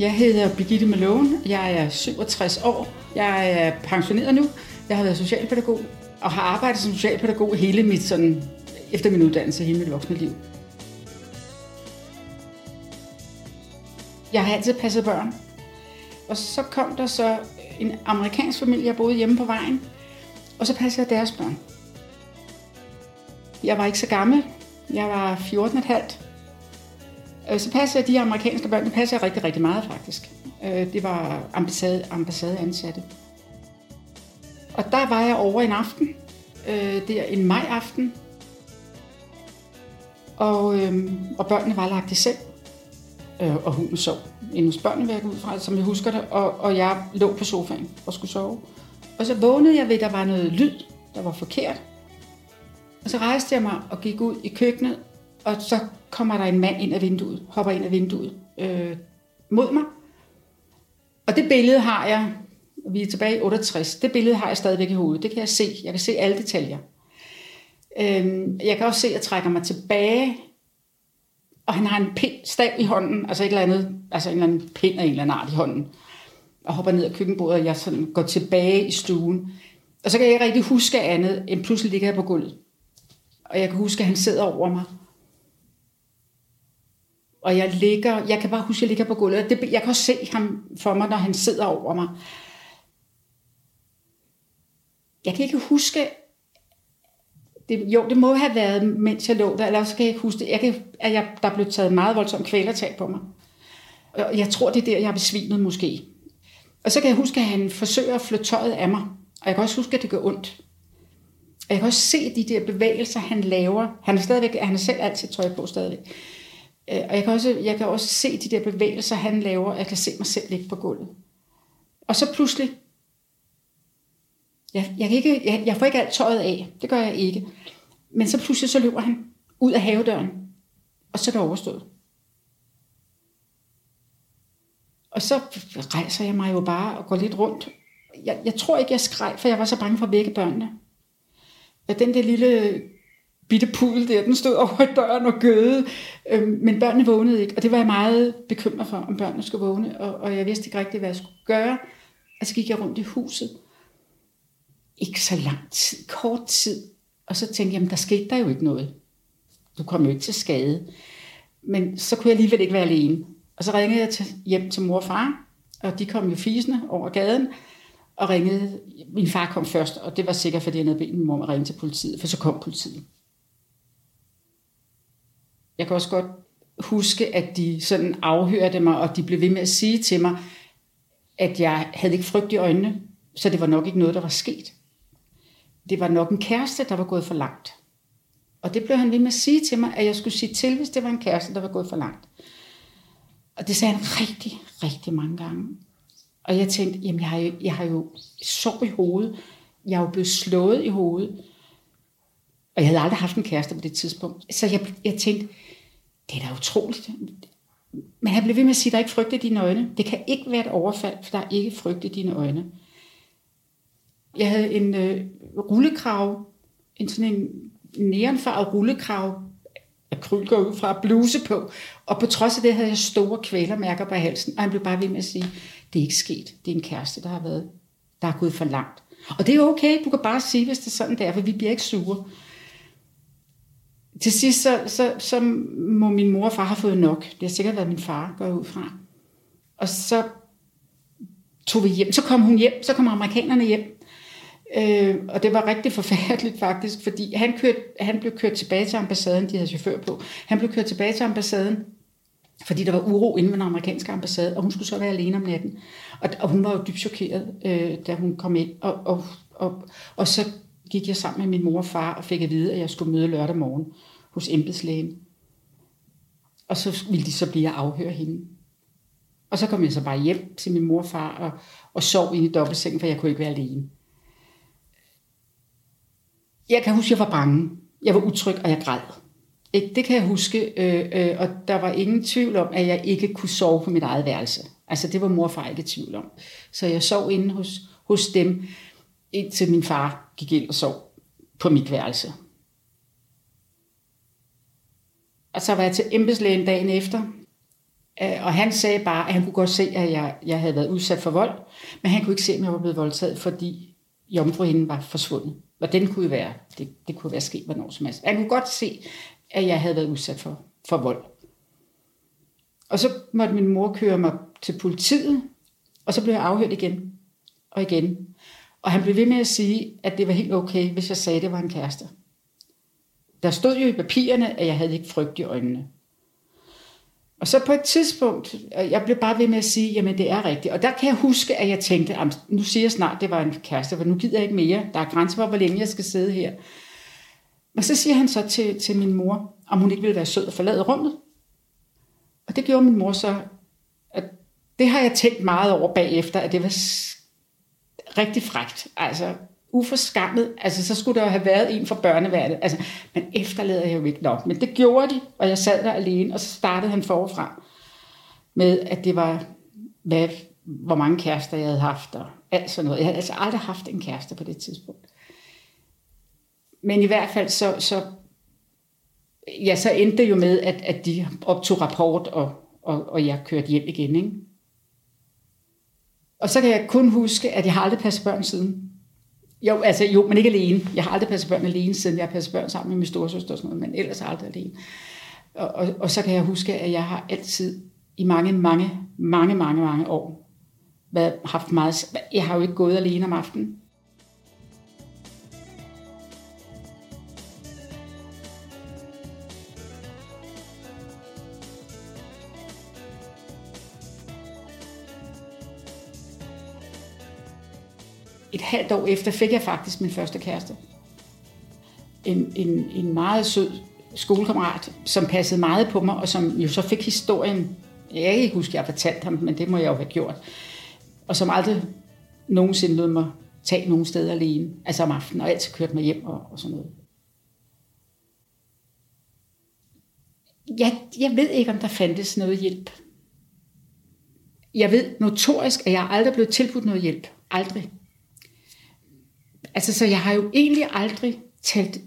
Jeg hedder Birgitte Malone. Jeg er 67 år. Jeg er pensioneret nu. Jeg har været socialpædagog og har arbejdet som socialpædagog hele mit sådan, efter min uddannelse, hele mit voksne liv. Jeg har altid passet børn. Og så kom der så en amerikansk familie, jeg boede hjemme på vejen. Og så passede jeg deres børn. Jeg var ikke så gammel. Jeg var 14,5. Øh, så passede jeg de amerikanske børn. Det passede jeg rigtig, rigtig meget faktisk. Øh, det var ambassade, ambassadeansatte. Og der var jeg over en aften. Øh, det er en majaften. Og, øh, og børnene var lagt i seng. Og hunden sov inde hos børnene, ud fra, som jeg husker det. Og, og jeg lå på sofaen og skulle sove. Og så vågnede jeg ved, at der var noget lyd, der var forkert. Og så rejste jeg mig og gik ud i køkkenet, og så kommer der en mand ind af vinduet, hopper ind af vinduet øh, mod mig. Og det billede har jeg, vi er tilbage i 68, det billede har jeg stadigvæk i hovedet. Det kan jeg se. Jeg kan se alle detaljer. Øh, jeg kan også se, at jeg trækker mig tilbage, og han har en pind, stav i hånden, altså et eller andet, altså en eller anden pind af en eller anden art i hånden, og hopper ned ad køkkenbordet, og jeg sådan går tilbage i stuen. Og så kan jeg ikke rigtig huske andet, end pludselig ligger jeg på gulvet. Og jeg kan huske, at han sidder over mig. Og jeg ligger, jeg kan bare huske, at jeg ligger på gulvet. Det, jeg kan også se ham for mig, når han sidder over mig. Jeg kan ikke huske, det, jo, det må have været, mens jeg lå der, eller så kan jeg ikke huske det. Jeg kan, at jeg, der blev taget meget voldsomt kvælertag på mig. Og jeg tror, det er der, jeg er besvimet måske. Og så kan jeg huske, at han forsøger at flytte tøjet af mig. Og jeg kan også huske, at det gør ondt. Og jeg kan også se de der bevægelser, han laver. Han er stadigvæk, han er selv altid tøj på stadigvæk. Øh, og jeg kan, også, jeg kan også se de der bevægelser, han laver. Jeg kan se mig selv ligge på gulvet. Og så pludselig, jeg, jeg, kan ikke, jeg, jeg får ikke alt tøjet af. Det gør jeg ikke. Men så pludselig så løber han ud af havedøren. Og så er det overstået. Og så rejser jeg mig jo bare og går lidt rundt. Jeg, jeg tror ikke, jeg skreg, for jeg var så bange for at vække børnene. Og den der lille bitte pudel der, den stod over døren og gøde. Øhm, men børnene vågnede ikke, og det var jeg meget bekymret for, om børnene skulle vågne. Og, og jeg vidste ikke rigtigt, hvad jeg skulle gøre. Og så gik jeg rundt i huset. Ikke så lang tid, kort tid. Og så tænkte jeg, jamen der skete der jo ikke noget. Du kom jo ikke til skade. Men så kunne jeg alligevel ikke være alene. Og så ringede jeg til, hjem til mor og far, og de kom jo fisende over gaden, og ringede. Min far kom først, og det var sikkert, fordi han havde bedt min mor at ringe til politiet, for så kom politiet. Jeg kan også godt huske, at de sådan afhørte mig, og de blev ved med at sige til mig, at jeg havde ikke frygt i øjnene, så det var nok ikke noget, der var sket. Det var nok en kæreste, der var gået for langt. Og det blev han ved med at sige til mig, at jeg skulle sige til, hvis det var en kæreste, der var gået for langt. Og det sagde han rigtig, rigtig mange gange. Og jeg tænkte, jamen jeg har jo, jeg har jo sår i hovedet. Jeg er jo blevet slået i hovedet. Og jeg havde aldrig haft en kæreste på det tidspunkt. Så jeg, jeg tænkte, det er da utroligt. Men han blev ved med at sige, at der er ikke frygt i dine øjne. Det kan ikke være et overfald, for der er ikke frygt i dine øjne. Jeg havde en øh, rullekrav, en sådan en neonfarvet rullekrav, akryl går ud fra bluse på. Og på trods af det havde jeg store kvælermærker på halsen. Og han blev bare ved med at sige, det er ikke sket. Det er en kæreste, der har været, der er gået for langt. Og det er okay, du kan bare sige, hvis det er sådan der, for vi bliver ikke sure. Til sidst, så, så, så må min mor og far have fået nok. Det har sikkert været min far, går ud fra. Og så tog vi hjem. Så kom hun hjem, så kom amerikanerne hjem. Øh, og det var rigtig forfærdeligt faktisk, fordi han, kørte, han blev kørt tilbage til ambassaden, de havde chauffør på. Han blev kørt tilbage til ambassaden, fordi der var uro inde ved den amerikanske ambassade, og hun skulle så være alene om natten. Og, og hun var jo dybt chokeret, øh, da hun kom ind. Og, og, og, og så gik jeg sammen med min mor og far og fik at vide, at jeg skulle møde lørdag morgen hos embedslægen. Og så ville de så blive at afhøre hende. Og så kom jeg så bare hjem til min morfar og og, sov inde i dobbeltsengen, for jeg kunne ikke være alene. Jeg kan huske, at jeg var bange. Jeg var utryg, og jeg græd. Det kan jeg huske, øh, øh, og der var ingen tvivl om, at jeg ikke kunne sove på mit eget værelse. Altså det var mor og far ikke i tvivl om. Så jeg sov inde hos, hos dem, indtil min far gik ind og sov på mit værelse. Og så var jeg til embedslægen dagen efter. Øh, og han sagde bare, at han kunne godt se, at jeg, jeg havde været udsat for vold, men han kunne ikke se, om jeg var blevet voldtaget, fordi jomfruhinden var forsvundet. Hvordan den kunne det være, det, det kunne være sket hvornår som helst. Han kunne godt se, at jeg havde været udsat for, for vold. Og så måtte min mor køre mig til politiet, og så blev jeg afhørt igen og igen. Og han blev ved med at sige, at det var helt okay, hvis jeg sagde, at det var en kæreste. Der stod jo i papirerne, at jeg havde ikke frygt i øjnene. Og så på et tidspunkt, jeg blev bare ved med at sige, jamen det er rigtigt. Og der kan jeg huske, at jeg tænkte, nu siger jeg snart, at det var en kæreste, for nu gider jeg ikke mere. Der er grænser for, hvor længe jeg skal sidde her. Og så siger han så til, til min mor, om hun ikke ville være sød og forlade rummet. Og det gjorde min mor så, at det har jeg tænkt meget over bagefter, at det var rigtig frægt. Altså, uforskammet. Altså, så skulle der jo have været en for børneværnet. Altså, man efterlader jeg jo ikke nok. Men det gjorde de, og jeg sad der alene, og så startede han forfra med, at det var, hvad, hvor mange kærester jeg havde haft, og alt sådan noget. Jeg havde altså aldrig haft en kæreste på det tidspunkt. Men i hvert fald så, så ja, så endte det jo med, at, at de optog rapport, og, og, og jeg kørte hjem igen. Ikke? Og så kan jeg kun huske, at jeg har aldrig passet børn siden. Jo, altså jo, men ikke alene. Jeg har aldrig passet børn alene, siden jeg har passet børn sammen med min storesøster og sådan noget, men ellers aldrig alene. Og, og, og så kan jeg huske, at jeg har altid i mange, mange, mange, mange, mange år været, haft meget... Jeg har jo ikke gået alene om aftenen. Et halvt år efter fik jeg faktisk min første kæreste. En, en, en meget sød skolekammerat, som passede meget på mig, og som jo så fik historien. Jeg kan ikke huske, at jeg fortalte ham, men det må jeg jo have gjort. Og som aldrig nogensinde lød mig tage nogen steder alene, altså om aftenen, og altid kørte mig hjem og, og sådan noget. Jeg, jeg ved ikke, om der fandtes noget hjælp. Jeg ved notorisk, at jeg aldrig blev tilbudt noget hjælp. Aldrig. Altså, så jeg har jo egentlig aldrig talt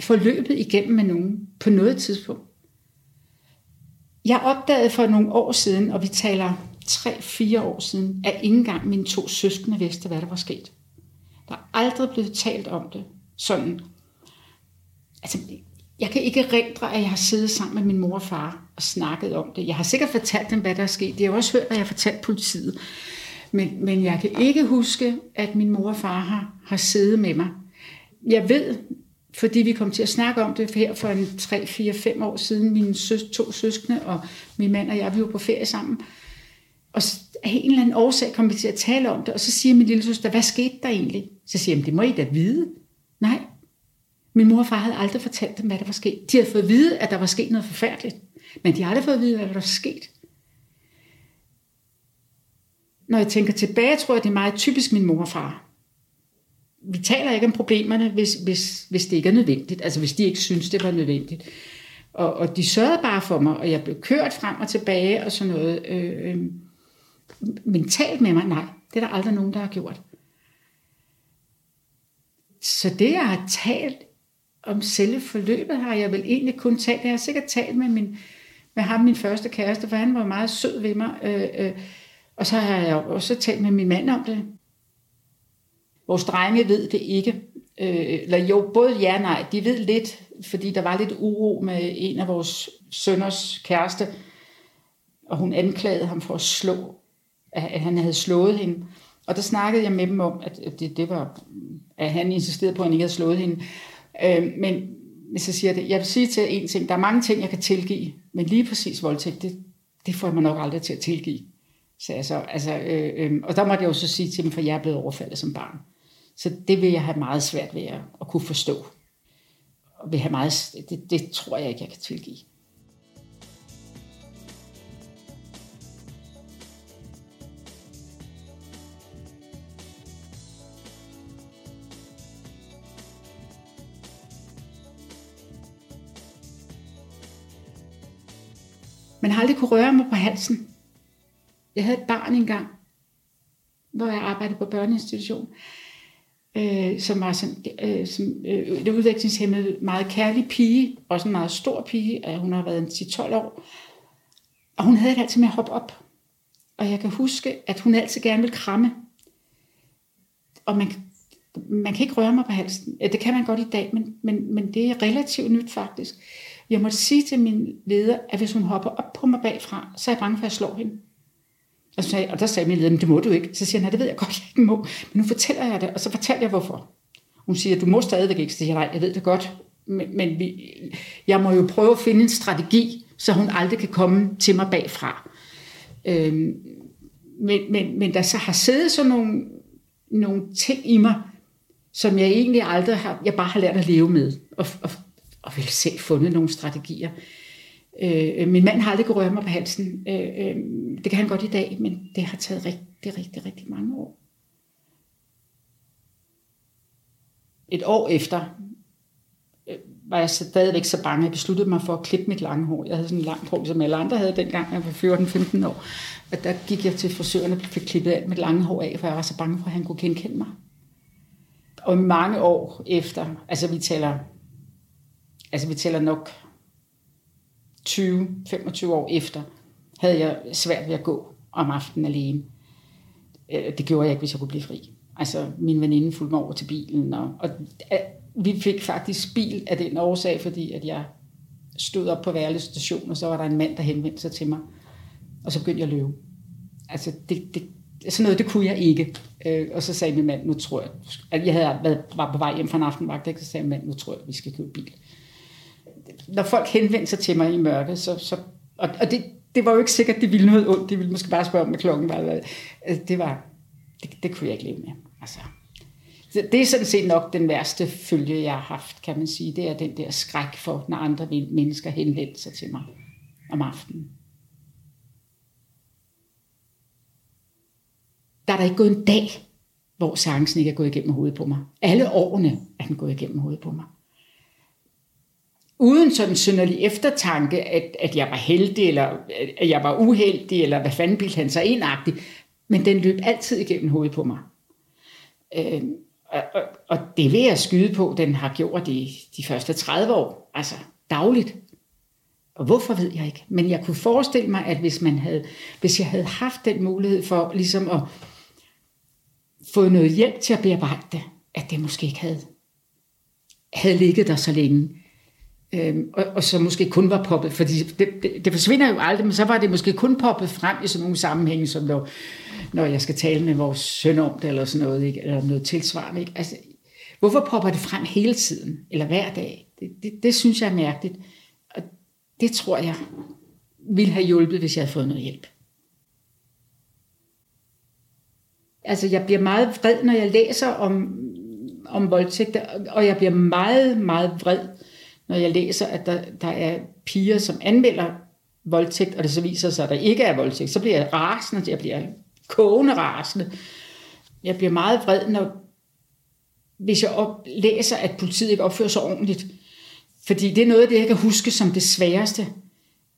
forløbet igennem med nogen på noget tidspunkt. Jeg opdagede for nogle år siden, og vi taler 3-4 år siden, at ikke engang mine to søskende vidste, hvad der var sket. Der er aldrig blevet talt om det. Sådan. Altså, jeg kan ikke rindre, at jeg har siddet sammen med min mor og far og snakket om det. Jeg har sikkert fortalt dem, hvad der er sket. De har også hørt, hvad jeg har fortalt politiet. Men, men jeg kan ikke huske, at min mor og far har, har siddet med mig. Jeg ved, fordi vi kom til at snakke om det her for en 3, 4, 5 år siden, mine søs, to søskende og min mand og jeg, vi var på ferie sammen. Og af en eller anden årsag kom vi til at tale om det, og så siger min lille søster, hvad skete der egentlig? Så siger jeg, det må I da vide. Nej, min mor og far havde aldrig fortalt dem, hvad der var sket. De havde fået at vide, at der var sket noget forfærdeligt, men de har aldrig fået at vide, hvad der var sket når jeg tænker tilbage, tror jeg, det er meget typisk min mor og far. Vi taler ikke om problemerne, hvis, hvis, hvis det ikke er nødvendigt. Altså hvis de ikke synes, det var nødvendigt. Og, og de sørgede bare for mig, og jeg blev kørt frem og tilbage og sådan noget. Øh, øh, mentalt med mig, nej, det er der aldrig nogen, der har gjort. Så det, jeg har talt om selve forløbet, har jeg vel egentlig kun talt. Jeg har sikkert talt med, min, med ham, min første kæreste, for han var meget sød ved mig. Øh, øh, og så har jeg også talt med min mand om det. Vores drenge ved det ikke. Øh, eller jo, både ja og nej. De ved lidt, fordi der var lidt uro med en af vores sønners kæreste. Og hun anklagede ham for at slå, at han havde slået hende. Og der snakkede jeg med dem om, at det, det var, at han insisterede på, at han ikke havde slået hende. Øh, men hvis jeg siger det, jeg vil sige til en ting, der er mange ting, jeg kan tilgive, men lige præcis voldtægt, det, det får man nok aldrig til at tilgive så. Altså, altså øh, øh, og der måtte jeg jo så sige til dem, for jeg er blevet overfaldet som barn. Så det vil jeg have meget svært ved at, at kunne forstå. Og vil have meget, det, det tror jeg ikke, jeg kan tilgive. Man har aldrig kunne røre mig på halsen. Jeg havde et barn engang, hvor jeg arbejdede på børneinstitution, øh, som var sådan, øh, som, øh, det udvekslingshemmede, meget kærlig pige, også en meget stor pige, og hun har været en 10-12 år. Og hun havde det altid med at hoppe op. Og jeg kan huske, at hun altid gerne ville kramme. Og man, man kan ikke røre mig på halsen. Ja, det kan man godt i dag, men, men, men det er relativt nyt faktisk. Jeg måtte sige til min leder, at hvis hun hopper op på mig bagfra, så er jeg bange for, at jeg slår hende. Og, så sagde, og der sagde min leder, det må du ikke. Så siger han, nej, det ved jeg godt, jeg ikke må. Men nu fortæller jeg det, og så fortæller jeg, hvorfor. Hun siger, du må stadigvæk ikke. Så siger jeg, nej, jeg ved det godt. Men, men vi, jeg må jo prøve at finde en strategi, så hun aldrig kan komme til mig bagfra. Øhm, men, men, men der så har siddet sådan nogle, nogle ting i mig, som jeg egentlig aldrig har, jeg bare har lært at leve med, og, og, og vel selv fundet nogle strategier. Øh, min mand har aldrig kunne røre mig på halsen. Øh, øh, det kan han godt i dag, men det har taget rigtig, rigtig, rigtig mange år. Et år efter øh, var jeg stadigvæk så bange, jeg besluttede mig for at klippe mit lange hår. Jeg havde sådan en lang hår, som alle andre havde dengang, jeg var 14-15 år. Og der gik jeg til frisøren og fik klippet alt mit lange hår af, for jeg var så bange for, at han kunne genkende mig. Og mange år efter, altså vi taler, altså vi taler nok 20-25 år efter, havde jeg svært ved at gå om aftenen alene. Øh, det gjorde jeg ikke, hvis jeg kunne blive fri. Altså, min veninde fulgte mig over til bilen, og, og øh, vi fik faktisk bil af den årsag, fordi at jeg stod op på Værle station, og så var der en mand, der henvendte sig til mig, og så begyndte jeg at løbe. Altså, det, det, sådan noget, det kunne jeg ikke. Øh, og så sagde min mand, nu tror jeg, at jeg havde været, var på vej hjem fra en aftenvagt, ikke? så sagde min mand, nu tror jeg, vi skal købe bil. Når folk henvendte sig til mig i mørket, så, så og, og det, det var jo ikke sikkert, det ville noget ondt, de ville måske bare spørge om, hvad klokken var. Det var, det, det kunne jeg ikke leve med. Altså, det er sådan set nok den værste følge, jeg har haft, kan man sige. Det er den der skræk for, når andre mennesker henvendte sig til mig om aftenen. Der er der ikke gået en dag, hvor chancen ikke er gået igennem hovedet på mig. Alle årene er den gået igennem hovedet på mig. Uden sådan synderlig eftertanke, at, at jeg var heldig, eller at jeg var uheldig, eller hvad fanden bildte han sig indagtigt. Men den løb altid igennem hovedet på mig. Øh, og, og, og det vil jeg skyde på, den har gjort det de første 30 år, altså dagligt. Og hvorfor ved jeg ikke. Men jeg kunne forestille mig, at hvis, man havde, hvis jeg havde haft den mulighed for ligesom at få noget hjælp til at bearbejde det, at det måske ikke havde, havde ligget der så længe. Øhm, og, og så måske kun var poppet, fordi det, det, det forsvinder jo aldrig, men så var det måske kun poppet frem i sådan nogle sammenhænge, som når, når jeg skal tale med vores søn om det, eller sådan noget, ikke? eller noget tilsvarende. Ikke? Altså, hvorfor popper det frem hele tiden, eller hver dag? Det, det, det synes jeg er mærkeligt, og det tror jeg ville have hjulpet, hvis jeg havde fået noget hjælp. Altså, jeg bliver meget vred, når jeg læser om, om voldtægter, og jeg bliver meget, meget vred, når jeg læser, at der, der er piger, som anmelder voldtægt, og det så viser sig, at der ikke er voldtægt, så bliver jeg rasende, jeg bliver kogende rasende. Jeg bliver meget vred, når, hvis jeg op, læser, at politiet ikke opfører sig ordentligt. Fordi det er noget af det, jeg kan huske som det sværeste,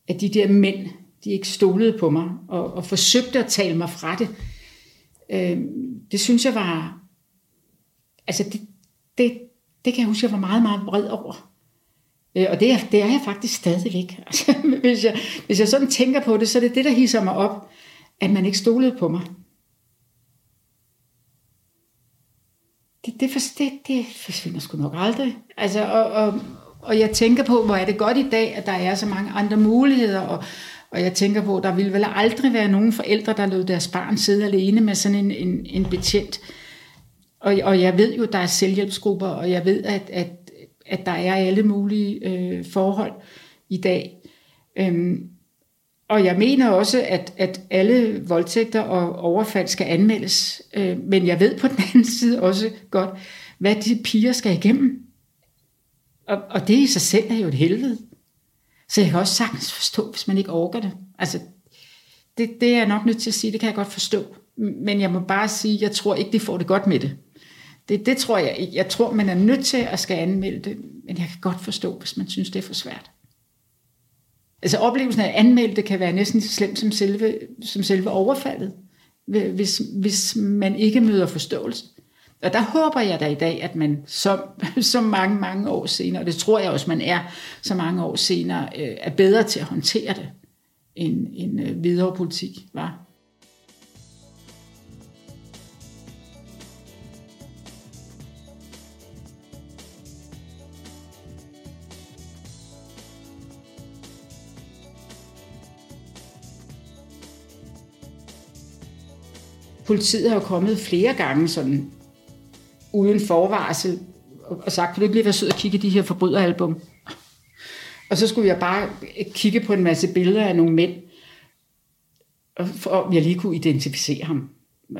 at de der mænd, de ikke stolede på mig, og, og forsøgte at tale mig fra det. Øh, det synes jeg var, altså det, det, det kan jeg huske, jeg var meget, meget vred over. Øh, og det er, det er jeg faktisk stadigvæk. Altså, hvis, jeg, hvis jeg sådan tænker på det, så er det det, der hisser mig op, at man ikke stolede på mig. Det, det, for, det, det forsvinder sgu nok aldrig. Altså, og, og, og jeg tænker på, hvor er det godt i dag, at der er så mange andre muligheder, og, og jeg tænker på, der vil vel aldrig være nogen forældre, der lod deres barn sidde alene med sådan en, en, en betjent. Og, og jeg ved jo, der er selvhjælpsgrupper, og jeg ved, at, at at der er alle mulige øh, forhold i dag. Øhm, og jeg mener også, at, at alle voldtægter og overfald skal anmeldes. Øh, men jeg ved på den anden side også godt, hvad de piger skal igennem. Og, og det i sig selv er jo et helvede. Så jeg kan også sagtens forstå, hvis man ikke orker det. Altså, det, det er jeg nok nødt til at sige, det kan jeg godt forstå. Men jeg må bare sige, jeg tror ikke, de får det godt med det. Det, det tror jeg ikke. Jeg tror, man er nødt til at skal anmelde det, men jeg kan godt forstå, hvis man synes, det er for svært. Altså oplevelsen af at anmelde det kan være næsten så slemt som selve, som selve overfaldet, hvis, hvis man ikke møder forståelse. Og der håber jeg da i dag, at man så, så mange, mange år senere, og det tror jeg også, man er så mange år senere, øh, er bedre til at håndtere det. en, en øh, videre politik var. Politiet har jo kommet flere gange sådan uden forvarsel og sagt, kan du ikke lige være sød og kigge de her forbryderalbum? Og så skulle jeg bare kigge på en masse billeder af nogle mænd, for om jeg lige kunne identificere ham.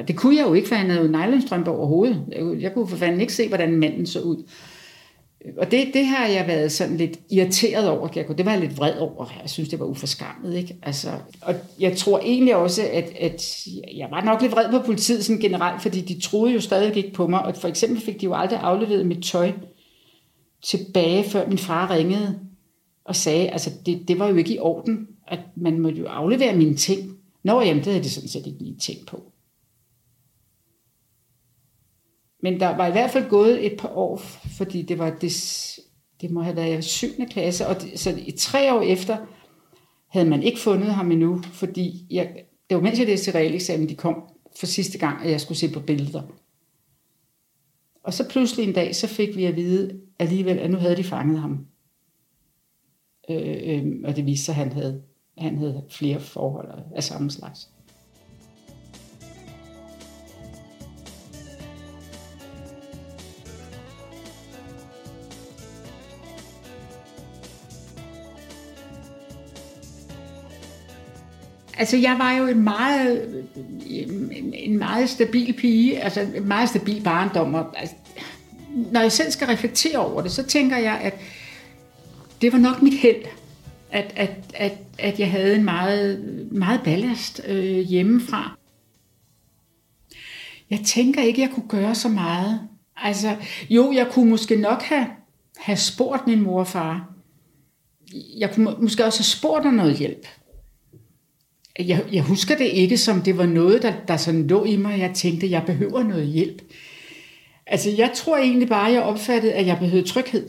Det kunne jeg jo ikke, for han havde jo nylonstrømpe overhovedet. Jeg kunne for fanden ikke se, hvordan manden så ud. Og det, det har jeg været sådan lidt irriteret over. Det var jeg lidt vred over. Jeg synes, det var uforskammet. Ikke? Altså, og jeg tror egentlig også, at, at jeg var nok lidt vred på politiet sådan generelt, fordi de troede jo stadig ikke på mig. Og for eksempel fik de jo aldrig afleveret mit tøj tilbage, før min far ringede og sagde, altså det, det var jo ikke i orden, at man måtte jo aflevere mine ting. Nå, jamen, det havde de sådan set ikke lige tænkt på. Men der var i hvert fald gået et par år, fordi det var det, det må have været i 7. klasse, og det, så i tre år efter havde man ikke fundet ham endnu, fordi jeg, det var mens jeg læste realeksamen, de kom for sidste gang, at jeg skulle se på billeder. Og så pludselig en dag, så fik vi at vide alligevel, at nu havde de fanget ham. Øh, øh, og det viste sig, at han havde, han havde flere forhold af samme slags. Altså, jeg var jo en meget, en meget stabil pige, altså en meget stabil barndom. Og, altså, når jeg selv skal reflektere over det, så tænker jeg, at det var nok mit held, at, at, at, at jeg havde en meget, meget ballast øh, hjemmefra. Jeg tænker ikke, at jeg kunne gøre så meget. Altså, jo, jeg kunne måske nok have, have spurgt min mor og far. Jeg kunne måske også have spurgt om noget hjælp jeg, jeg husker det ikke som, det var noget, der, der sådan lå i mig. Jeg tænkte, jeg behøver noget hjælp. Altså, jeg tror egentlig bare, jeg opfattede, at jeg behøvede tryghed.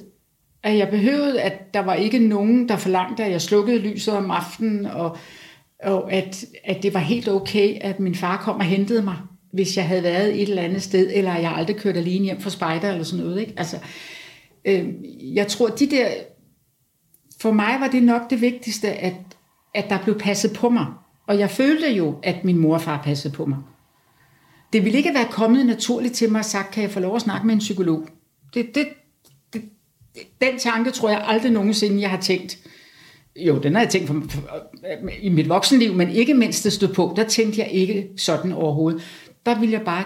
At jeg behøvede, at der var ikke nogen, der forlangte, at jeg slukkede lyset om aftenen, og, og at, at det var helt okay, at min far kom og hentede mig, hvis jeg havde været et eller andet sted, eller jeg aldrig kørte alene hjem fra spejder eller sådan noget. Ikke? Altså, øh, jeg tror, de der... For mig var det nok det vigtigste, at, at der blev passet på mig. Og jeg følte jo, at min mor og far passede på mig. Det ville ikke være kommet naturligt til mig og sagt, kan jeg få lov at snakke med en psykolog? Det, det, det, den tanke tror jeg aldrig nogensinde, jeg har tænkt. Jo, den har jeg tænkt for, for, i mit voksenliv, men ikke mindst det stod på. Der tænkte jeg ikke sådan overhovedet. Der ville jeg bare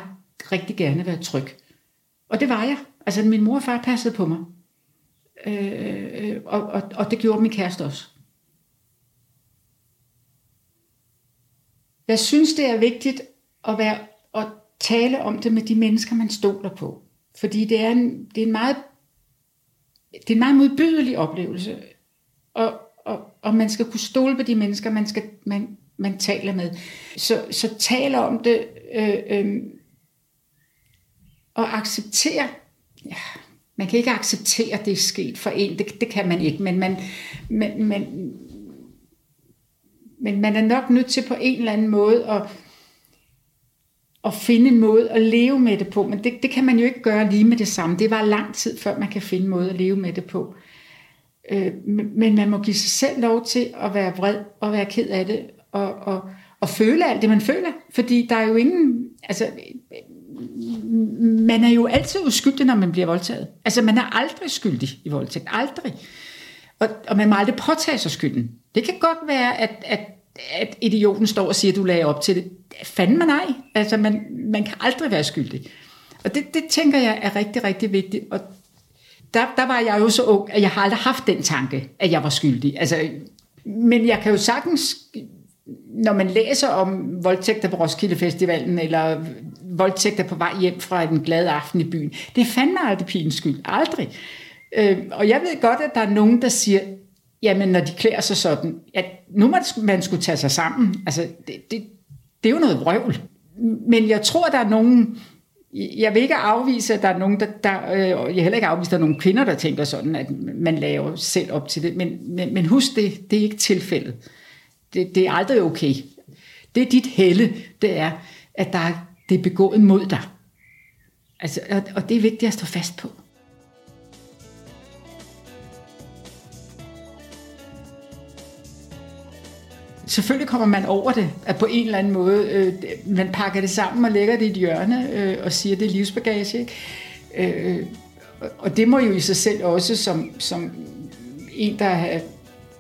rigtig gerne være tryg. Og det var jeg. Altså, min mor og far passede på mig. Øh, øh og, og, og det gjorde min kæreste også. Jeg synes, det er vigtigt at, være, at tale om det med de mennesker, man stoler på. Fordi det er en, det er en meget det er en meget modbydelig oplevelse. Og, og, og man skal kunne stole på de mennesker, man, skal, man, man taler med. Så, så tal om det øh, øh, og acceptere. Ja, man kan ikke acceptere, at det er sket for en. Det, det kan man ikke. Men man, man, man, men man er nok nødt til på en eller anden måde at, at finde en måde at leve med det på. Men det, det kan man jo ikke gøre lige med det samme. Det var lang tid, før man kan finde en måde at leve med det på. Øh, men man må give sig selv lov til at være vred og være ked af det. Og, og, og føle alt det, man føler. Fordi der er jo ingen... Altså, man er jo altid uskyldig, når man bliver voldtaget. Altså, man er aldrig skyldig i voldtægt. Aldrig. Og, og man må aldrig påtage sig skylden. Det kan godt være, at, at, at idioten står og siger, at du lagde op til det. Fanden man nej. Altså, man, man kan aldrig være skyldig. Og det, det tænker jeg er rigtig, rigtig vigtigt. Og der, der var jeg jo så ung, at jeg har aldrig haft den tanke, at jeg var skyldig. Altså, men jeg kan jo sagtens, når man læser om voldtægter på Roskilde Festivalen, eller voldtægter på vej hjem fra en glad aften i byen, det er fandme aldrig pigens skyld. Aldrig. Øh, og jeg ved godt, at der er nogen, der siger, jamen når de klæder sig sådan, at nu man, man skulle tage sig sammen. Altså, det, det, det er jo noget vrøvl. Men jeg tror, der er nogen, jeg vil ikke afvise, at der er nogen, der, der øh, jeg heller ikke afvise, at der er nogle kvinder, der tænker sådan, at man laver selv op til det. Men, men, men husk det, det er ikke tilfældet. det, det er aldrig okay. Det er dit helle, det er, at der er, det er begået mod dig. Altså, og, og det er vigtigt at stå fast på. Selvfølgelig kommer man over det, at på en eller anden måde, øh, man pakker det sammen og lægger det i et hjørne øh, og siger, at det er livsbagage. Ikke? Øh, og det må jo i sig selv også som, som en, der,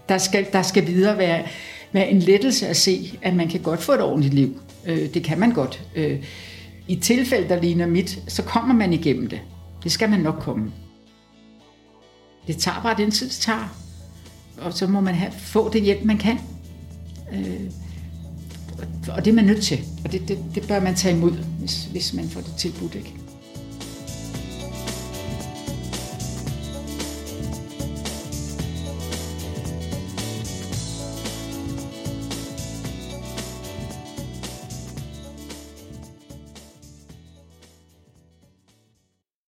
der, skal, der skal videre være, være en lettelse at se, at man kan godt få et ordentligt liv. Øh, det kan man godt. Øh, I tilfælde, der ligner mit, så kommer man igennem det. Det skal man nok komme. Det tager bare den tid, det tager. Og så må man have, få det hjælp, man kan. Øh, og det er man nødt til. Og det, det, det bør man tage imod, hvis, hvis man får det tilbudt. Ikke?